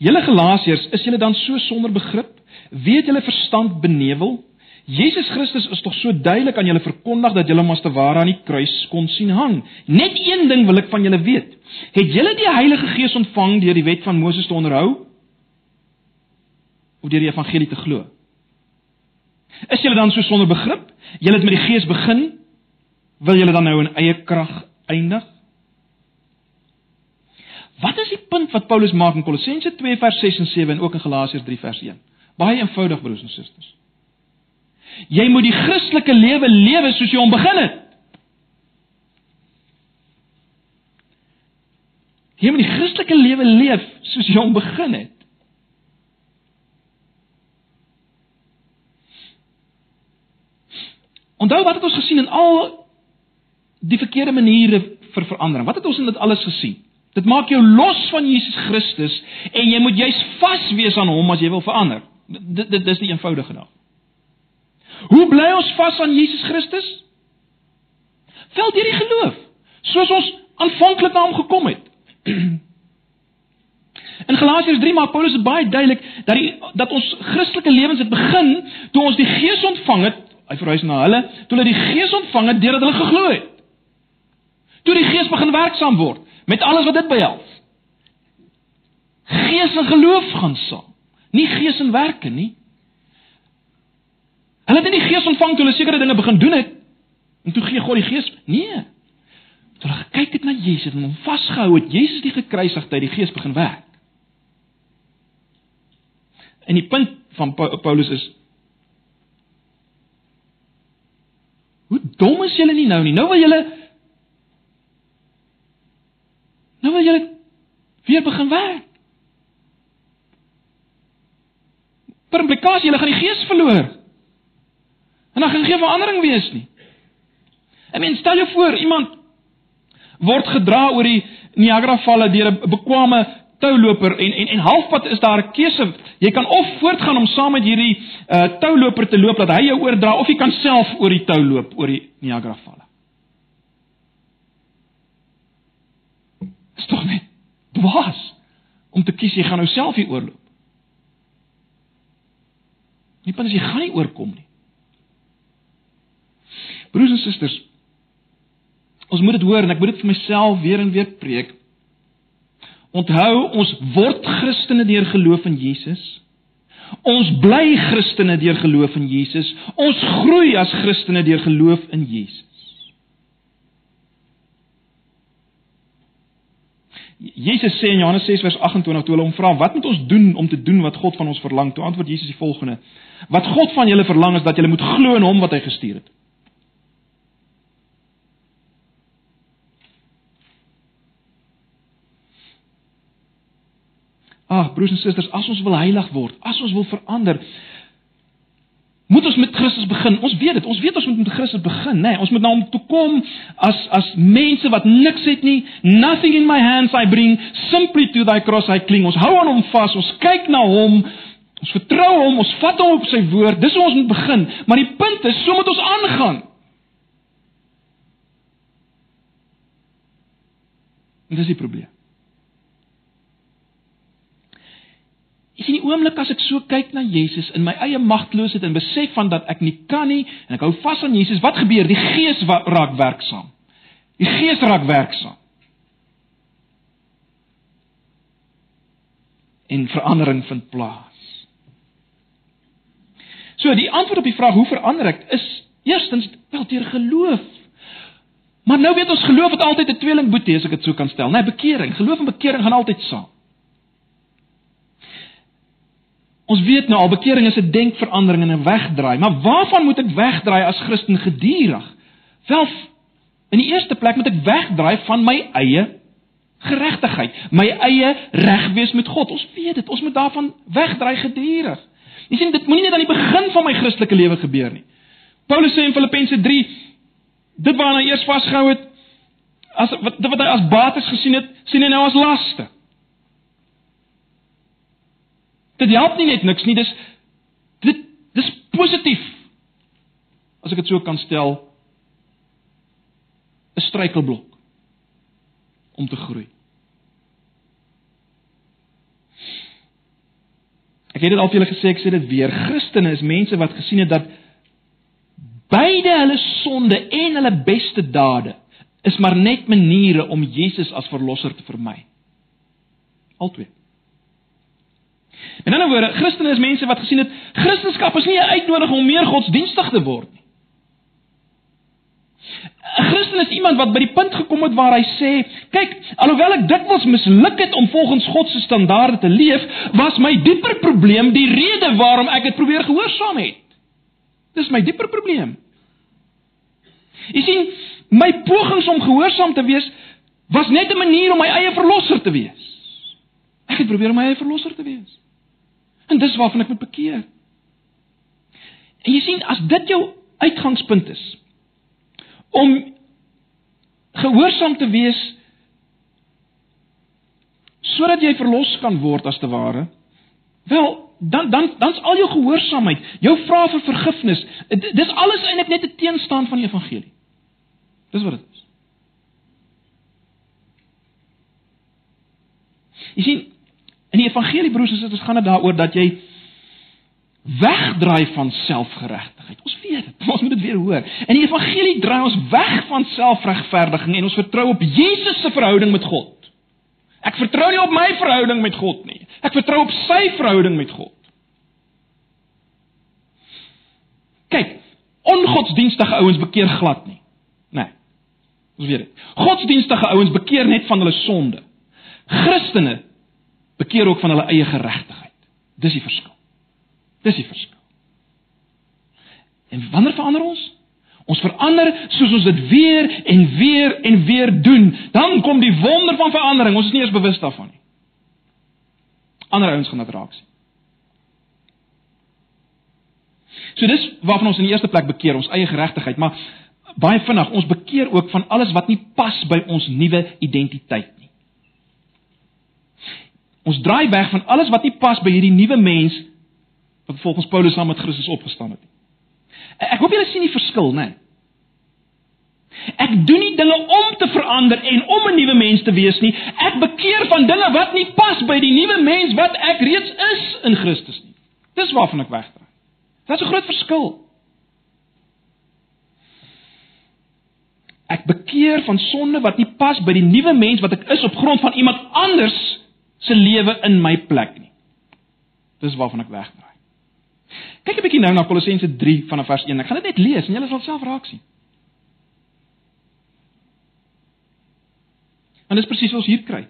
Julle Galasiërs, is julle dan so sonder begrip? Weet julle verstand benevel? Jesus Christus is tog so duidelik aan julle verkondig dat julle mas te ware aan die kruis kon sien hang. Net een ding wil ek van julle weet. Het julle die Heilige Gees ontvang deur die wet van Moses te onderhou? Of deur die evangelie te glo? Is julle dan so sonder begrip? Julle het met die Gees begin, wil julle dan nou in eie krag eindig? Wat is die punt wat Paulus maak in Kolossense 2 vers 6 en 7 en ook in Galasiërs 3 vers 1? Baie eenvoudig broers en susters. Jy moet die Christelike lewe lewe soos jy hom begin het. Jy moet die Christelike lewe leef soos jy hom begin het. Onthou wat het ons gesien in al die verkeerde maniere vir verandering? Wat het ons in dit alles gesien? Dit maak jou los van Jesus Christus en jy moet juis vas wees aan hom as jy wil verander. Dit dit dis die eenvoudige ding. Hoe bly ons vas aan Jesus Christus? Vel deur die geloof, soos ons aanvanklik na hom gekom het. In Galasiërs 3 maak Paulus dit baie duidelik dat die dat ons Christelike lewens het begin toe ons die Gees ontvang het Hy verwys na hulle toe hulle die Gees ontvang het deurdat hulle geglo het. Toe die Gees begin werksaam word met alles wat dit behels. Gees en geloof gaan saam. Nie gees en werke nie. Hulle het nie die Gees ontvang toe hulle sekere dinge begin doen het en toe gee God die Gees. Nee. Toe hulle gekyk het na Jesus en hom vasgehou het, Jesus die gekruisigde, die Gees begin werk. En die punt van Paulus is Hoe dom is julle nie nou nie. Nou wil julle Nou wil julle weer begin werk. Per implikasie, julle gaan die gees verloor. En dan gaan geen verandering wees nie. Ek meen, stel jou voor iemand word gedra oor die Niagara valle deur 'n bekwame touloper en en en halfpad is daar 'n keuse. Jy kan of voortgaan om saam met hierdie uh touloper te loop dat hy jou oordra of jy kan self oor die tou loop oor die Niagara valle. Dis tog net dwaas om te kies jy gaan nou self hier oorloop. Nie pas jy gaan nie oorkom nie. Broers en susters, ons moet dit hoor en ek moet dit vir myself weer en weer preek. Onthou, ons word Christene deur geloof in Jesus. Ons bly Christene deur geloof in Jesus. Ons groei as Christene deur geloof in Jesus. Jesus sê in Johannes 6 vers 28 toe hulle hom vra wat moet ons doen om te doen wat God van ons verlang? Toe antwoord Jesus die volgende: Wat God van julle verlang is dat julle moet glo in hom wat hy gestuur het. Ag broers en susters, as ons wil heilig word, as ons wil verander, moet ons met Christus begin. Ons weet dit. Ons weet ons moet met Christus begin, nê. Nee, ons moet na nou hom toe kom as as mense wat niks het nie. Nothing in my hands I bring, simply to thy cross I cling. Ons hou aan hom vas. Ons kyk na hom. Ons vertrou hom. Ons vat hom op sy woord. Dis hoe ons moet begin. Maar die punt is, so moet ons aangaan. En dis die probleem. Is in die oomblik as ek so kyk na Jesus in my eie magteloosheid en besef van dat ek nie kan nie en ek hou vas aan Jesus, wat gebeur? Die Gees raak werksaam. Die Gees raak werksaam. En verandering vind plaas. So die antwoord op die vraag hoe verander ek is eerstens wel deur geloof. Maar nou weet ons geloof het altyd 'n tweelingboetie as ek dit so kan stel, né? Nee, bekering. Geloof en bekering gaan altyd saam. Ons weet nou al bekering is 'n denkverandering en 'n wegdraai, maar waarvan moet ek wegdraai as Christen gedurig? Wel, in die eerste plek moet ek wegdraai van my eie geregtigheid, my eie reg wees met God. Ons weet dit, ons moet daarvan wegdraai gedurig. Jy sien, dit moenie net aan die begin van my Christelike lewe gebeur nie. Paulus sê in Filippense 3, dit waarna hy eers vasgehou het, as wat wat hy as bates gesien het, sien hy nou as laste. Dit help nie net niks nie, dis dit dis positief. As ek dit so kan stel, 'n struikelblok om te groei. Ek het dit al vir julle gesê, ek sê dit weer. Christene is mense wat gesien het dat beide hulle sonde en hulle beste dade is maar net maniere om Jesus as verlosser te vermy. Altwee. In 'n ander woorde, Christene is mense wat gesien het Christendom is nie 'n uitnodiging om meer godsdienstig te word nie. 'n Christen is iemand wat by die punt gekom het waar hy sê, kyk, alhoewel ek dikwels misluk het om volgens God se standaarde te leef, was my dieper probleem die rede waarom ek dit probeer gehoorsaam het. Dis my dieper probleem. Jy sien, my pogings om gehoorsaam te wees was net 'n manier om my eie verlosser te wees. Ek het probeer om my eie verlosser te wees. En dis waarvan ek moet bekeer. En jy sien as dit jou uitgangspunt is om gehoorsaam te wees sodat jy verlos kan word as te ware, wel dan dan dan's al jou gehoorsaamheid, jou vrae vir vergifnis, dis alles eintlik net 'n teenstaan van die evangelie. Dis wat dit is. Jy sien, In die evangelie broers en susters gaan dit daaroor dat jy wegdraai van selfgeregtigheid. Ons weet dit. Ons moet dit weer hoor. In die evangelie draai ons weg van selfregverdiging en ons vertrou op Jesus se verhouding met God. Ek vertrou nie op my verhouding met God nie. Ek vertrou op sy verhouding met God. Kyk, ongodsdienstige ouens bekeer glad nie. Nee. Ons weet dit. Godsdienstige ouens bekeer net van hulle sonde. Christene bekeer ook van hulle eie geregtigheid. Dis die verskil. Dis die verskil. En wanneer verander ons? Ons verander soos ons dit weer en weer en weer doen, dan kom die wonder van verandering. Ons is nie eens bewus daarvan nie. Ander ouens gaan dit raak sien. So dis waarvan ons in die eerste plek bekeer, ons eie geregtigheid, maar baie vinnig, ons bekeer ook van alles wat nie pas by ons nuwe identiteit Ons draai weg van alles wat nie pas by hierdie nuwe mens wat volgens Paulus saam met Christus opgestaan het nie. Ek hoop julle sien die verskil, né? Ek doen nie dinge om te verander en om 'n nuwe mens te wees nie. Ek bekeer van dinge wat nie pas by die nuwe mens wat ek reeds is in Christus nie. Dis waarvan ek wegdraai. Dit's 'n groot verskil. Ek bekeer van sonde wat nie pas by die nuwe mens wat ek is op grond van iemand anders se lewe in my plek nie. Dis waarvan ek wegdraai. Kyk 'n bietjie nou na Kolossense 3 vanaf vers 1. Ek gaan dit net lees en julle sal self raak sien. En dis presies wat ons hier kry.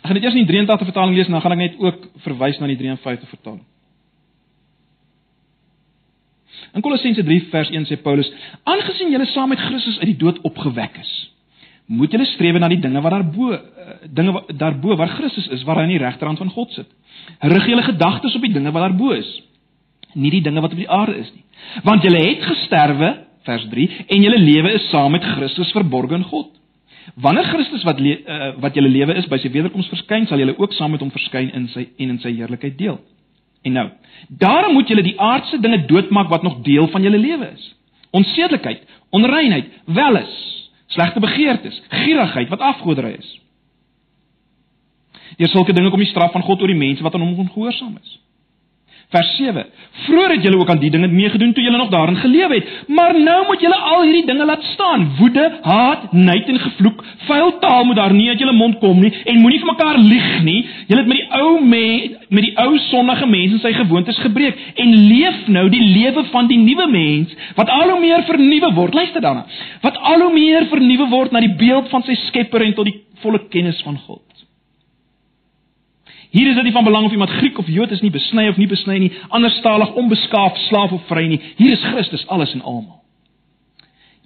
Ek gaan dit eers in die 83 vertaling lees en dan gaan ek net ook verwys na die 53 vertaling. In Kolossense 3 vers 1 sê Paulus: "Aangesien julle saam met Christus uit die dood opgewek is, moet julle streef na die dinge wat daarbo, eh, dinge daarbo waar Christus is, waar hy aan die regterhand van God sit. Rig julle gedagtes op die dinge wat daarbo is, nie die dinge wat op die aarde is nie. Want julle het gesterwe, vers 3, en julle lewe is saam met Christus verborge in God. Wanneer Christus wat le, uh, wat julle lewe is by sy wederkoms verskyn, sal julle ook saam met hom verskyn in sy en in sy heerlikheid deel." En nou, daarom moet julle die aardse dinge doodmaak wat nog deel van julle lewe is. onsedelikheid, onreinheid, welis, slegte begeertes, gierigheid wat afgoderry is. Deur sulke dinge kom die straf van God oor die mense wat aan hom ongehoorsaam is. Vers 7. Vroeger het julle ook aan die dinge meegedoen toe julle nog daarin geleef het, maar nou moet julle al hierdie dinge laat staan: woede, haat, nait en gevloek. Vuil taal moet daar nie uit julle mond kom nie en moenie vir mekaar lieg nie. Julle het met die ou mens, met die ou sondige mens en sy gewoontes gebreek en leef nou die lewe van die nuwe mens wat al hoe meer vernuwe word. Luister daarna. Wat al hoe meer vernuwe word na die beeld van sy Skepper en tot die volle kennis van God. Hier is dit nie van belang of iemand Griek of Jood is nie, besny of nie besny nie, anderstalig, onbeskaaf, slaaf of vry nie. Hier is Christus alles en almal.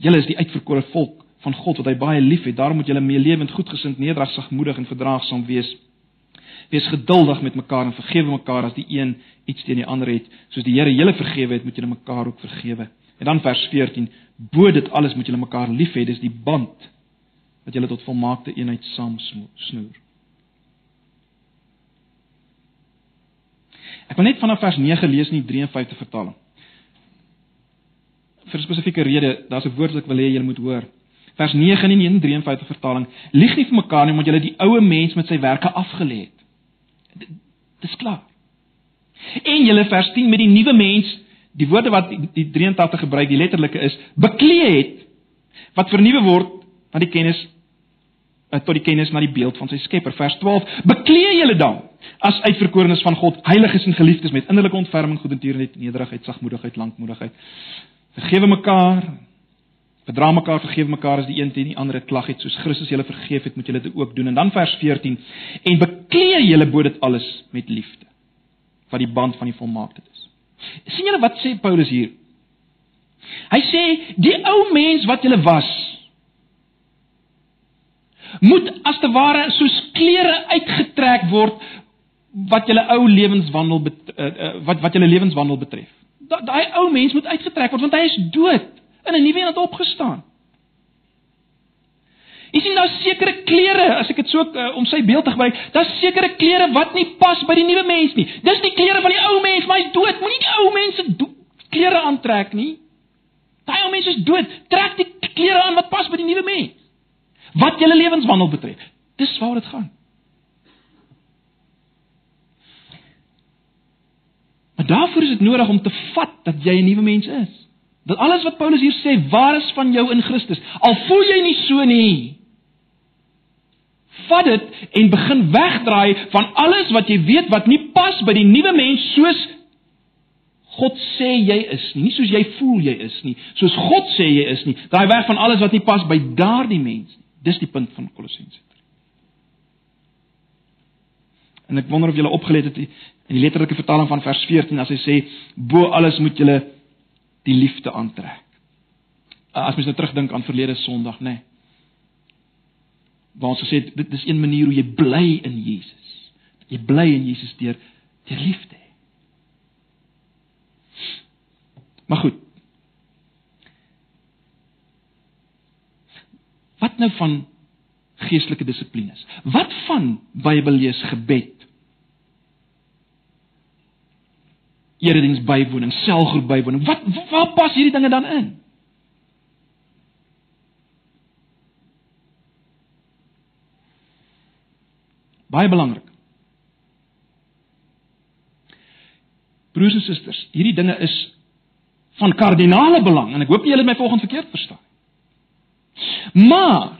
Julle is die uitverkore volk van God wat hy baie liefhet. Daarom moet julle meelewend, goedgesind, nederig, sagmoedig en verdraagsaam wees. Wees geduldig met mekaar en vergewe mekaar as die een iets teen die ander het, soos die Here julle vergewe het, moet julle mekaar ook vergewe. En dan vers 14: Bo dit alles moet julle mekaar lief hê, dis die band wat julle tot volmaakte eenheid saam snoer. Ek wil net vanaf vers 9 lees in die 53 vertaling. Vir 'n spesifieke rede, daar's 'n woord wat ek wil hê julle moet hoor. Vers 9 in die 53 vertaling: Lieg nie vir mekaar nie omdat julle die ou mens met sy werke afgelê het. Dis klaar. En julle vers 10 met die nuwe mens, die woorde wat die 83 gebruik, die letterlike is beklee het wat vernuwe word van die kennis tot die kennis na die beeld van sy Skepper. Vers 12: Beklee julle dan as uitverkorenes van God, heiliges en geliefdes met innerlike ontferming, goedertierenheid, nederigheid, sagmoedigheid, lankmoedigheid. Vergewe mekaar. Verdra mekaar, vergewe mekaar as die een teen die ander 'n klag het, soos Christus julle vergeef het, moet julle dit ook doen. En dan vers 14: En beklee julle bo dit alles met liefde, wat die band van die volmaaktheid is. sien julle wat sê Paulus hier? Hy sê die ou mens wat julle was, moet as te ware soos klere uitgetrek word wat julle ou lewenswandel uh, uh, wat wat julle lewenswandel betref. Daai ou mens moet uitgetrek word want hy is dood en 'n nuwe een het opgestaan. Jy sien daar sekere klere, as ek dit so uh, om sy beeld te gebruik, daar's sekere klere wat nie pas by die nuwe mens nie. Dis die klere van die ou mens, maar hy's dood. Moenie die ou mense klere aantrek nie. Daai ou mens is dood. Trek die klere aan wat pas by die nuwe mens wat julle lewenswandel betref. Dis waar dit gaan. Maar daarvoor is dit nodig om te vat dat jy 'n nuwe mens is. Dat alles wat Paulus hier sê waar is van jou in Christus. Al voel jy nie so nie. Vat dit en begin wegdraai van alles wat jy weet wat nie pas by die nuwe mens soos God sê jy is nie, nie soos jy voel jy is nie, soos God sê jy is nie. Draai weg van alles wat nie pas by daardie mens nie. Dis die punt van Kolossense 3. En ek wonder of julle opgelet het in die letterlike vertaling van vers 14 as hy sê bo alles moet julle die liefde aantrek. As mens nou terugdink aan verlede Sondag, nê. Nee, waar ons gesê dit dis een manier hoe jy bly in Jesus. Jy bly in Jesus deur deur liefde. Maar goed, Wat nou van geestelike dissiplines? Wat van Bybellees gebed? Erediens bywoning, selgroep bywoning. Wat waar pas hierdie dinge dan in? Baie belangrik. Broers en susters, hierdie dinge is van kardinale belang en ek hoop julle het my volgens verkeerd verstaan. Maar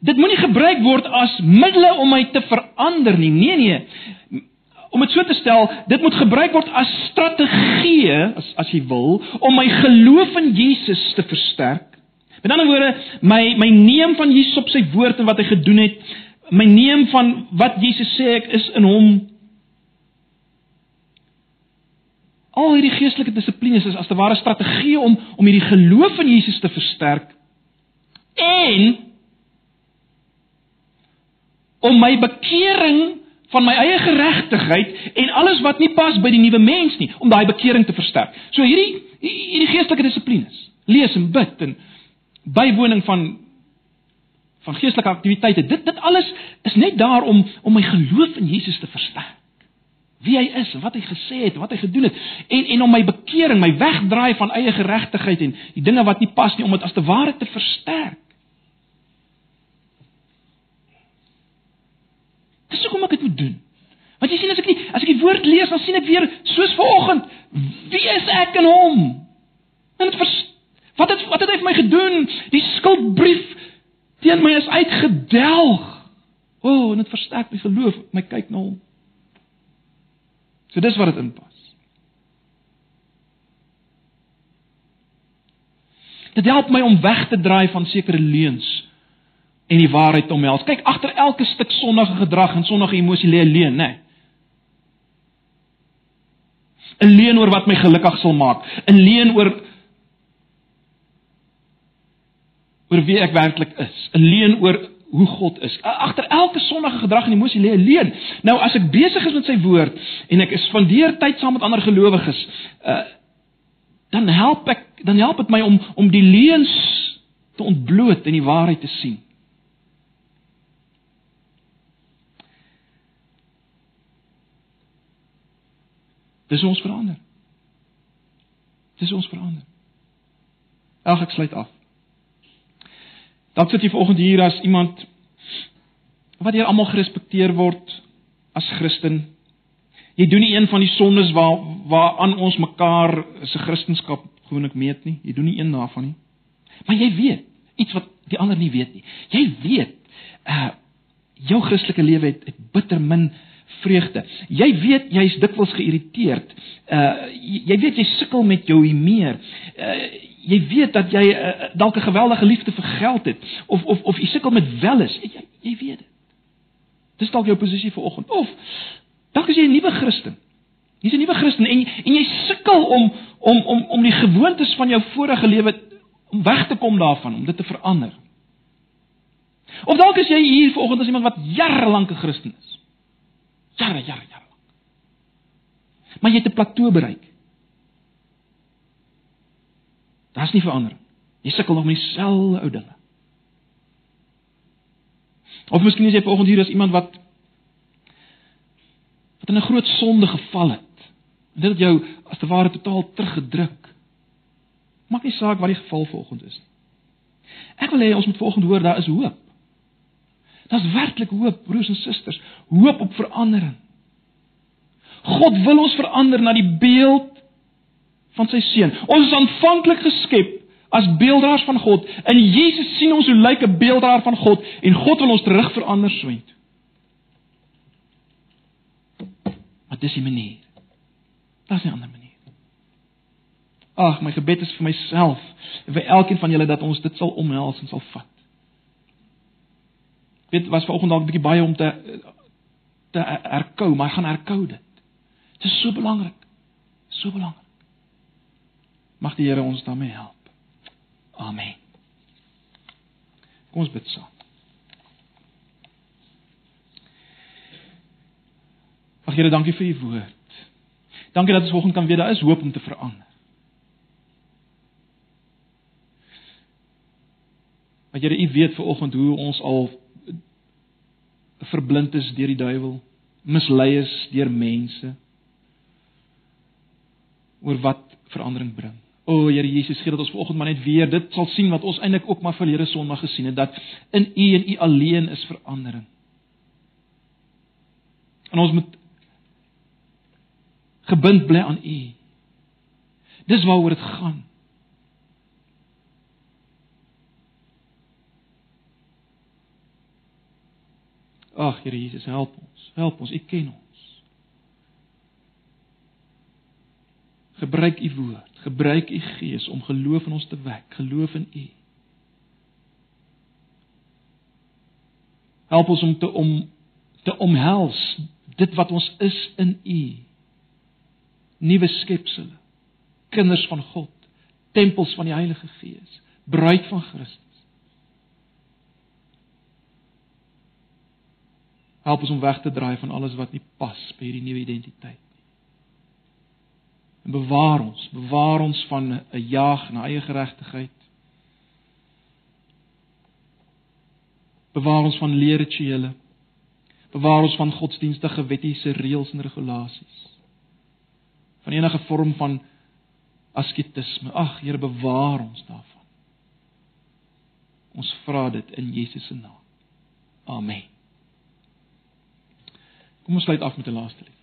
dit moenie gebruik word as middele om my te verander nie. Nee nee. Om dit so te stel, dit moet gebruik word as strategie, as as jy wil, om my geloof in Jesus te versterk. Met ander woorde, my my neem van Jesus op sy woord en wat hy gedoen het, my neem van wat Jesus sê ek is in hom. Al hierdie geestelike dissiplines is as te ware strategie om om hierdie geloof in Jesus te versterk en om my bekering van my eie geregtigheid en alles wat nie pas by die nuwe mens nie om daai bekering te versterk. So hierdie hierdie geestelike dissiplines, lees en bid en bywoning van van geestelike aktiwiteite. Dit dit alles is net daar om om my geloof in Jesus te versterk. wie hy is, wat hy gesê het, wat hy gedoen het en en om my bekering, my wegdraai van eie geregtigheid en die dinge wat nie pas nie om dit as te ware te versterk. Dis ek dit moet doen. Want jy sien as ek nie as ek die woord lees, dan sien ek weer soos vanoggend, wie is ek in hom? En dit wat het wat het hy vir my gedoen? Die skuldbrief teen my is uitgedelg. O, oh, en dit versterk my geloof, my kyk na hom. So dis wat dit inpas. Dit help my om weg te draai van sekere leuns en die waarheid omhels. Kyk, agter elke stuk sondige gedrag en sondige emosie lê 'n leuen, né? 'n Leuen oor wat my gelukkig sal maak, 'n leuen oor oor wie ek werklik is, 'n leuen oor hoe God is. Agter elke sondige gedrag en emosie lê 'n leuen. Nou as ek besig is met sy woord en ek spandeer tyd saam met ander gelowiges, uh dan help ek dan help dit my om om die leuns te ontbloot en die waarheid te sien. Dis ons verander. Dis ons verander. Ag ek sluit af. Dan sit jy vanoggend hier as iemand wat hier almal gerespekteer word as Christen. Jy doen nie een van die sondes waar waar aan ons mekaar se Christendom gewoonlik meet nie. Jy doen nie een daarvan nie. Maar jy weet iets wat die ander nie weet nie. Jy weet uh jou Christelike lewe het, het bitter min vreugde. Jy weet jy's dikwels geïrriteerd. Uh jy weet jy sukkel met jou humeur. Uh jy weet dat jy uh, dalk 'n geweldige liefde vir geld het of of of jy sukkel met welis, jy jy weet dit. Dis dalk jou posisie vir oggend. Of dalk is jy 'n nuwe Christen. Jy's 'n nuwe Christen en en jy sukkel om om om om die gewoontes van jou vorige lewe om weg te kom daarvan, om dit te verander. Of dalk is jy hier vanoggend as iemand wat jare lank 'n Christen is. Jare, jare, jare lank. Maar jy het 'n plateau bereik. Daar's nie verandering. Jy sukkel nog met dieselfde ou dinge. Of miskien is jy vanoggend hier as iemand wat wat in 'n groot sonde geval het. En dit het jou as te ware totaal teruggedruk. Maak nie saak wat die geval vanoggend is nie. Ek wil hê ons moet vanoggend hoor daar is hoop. Daar's werklik hoop, broers en susters, hoop op verandering. God wil ons verander na die beeld van sy seun. Ons is aanvanklik geskep as beelddraers van God. In Jesus sien ons hoe lyk 'n beelddraer van God en God wil ons terug verander soent. Maar dis die manier. Daar's 'n ander manier. Ag, my gebed is vir myself en vir elkeen van julle dat ons dit sal omhels en sal vat. Dit was vanoggend dalk 'n bietjie baie om te te herkou, maar gaan herkou dit. Dit is so belangrik. So belangrik. Mag die Here ons daarmee help. Amen. Kom ons bid saam. Ag Here, dankie vir u woord. Dankie dat ons vanoggend kan weet daar is hoop om te verander. Maar Here, u weet vanoggend hoe ons al verblind is deur die duiwel, mislei is deur mense oor wat verandering bring. O Here Jesus, gee dat ons vanoggend maar net weer dit sal sien wat ons eintlik ook maar verlede Sondag gesien het dat in U en U alleen is verandering. En ons moet gebind bly aan U. Dis waaroor dit gaan. Ag Here Jesus, help ons. Help ons. U ken ons. Gebruik u woord, gebruik u gees om geloof in ons te wek, geloof in u. Help ons om te om te omhels dit wat ons is in u. Nuwe skepsels, kinders van God, tempels van die Heilige Gees, bruid van Christus. Help ons om weg te draai van alles wat nie pas by hierdie nuwe identiteit. En bewaar ons, bewaar ons van 'n jaag na eie geregtigheid. Bewaar ons van leerrituele. Bewaar ons van godsdienstige wettiese reëls en regulasies. Van enige vorm van asketisme. Ag, Here, bewaar ons daarvan. Ons vra dit in Jesus se naam. Amen. Kom ons sluit af met 'n laaste lied.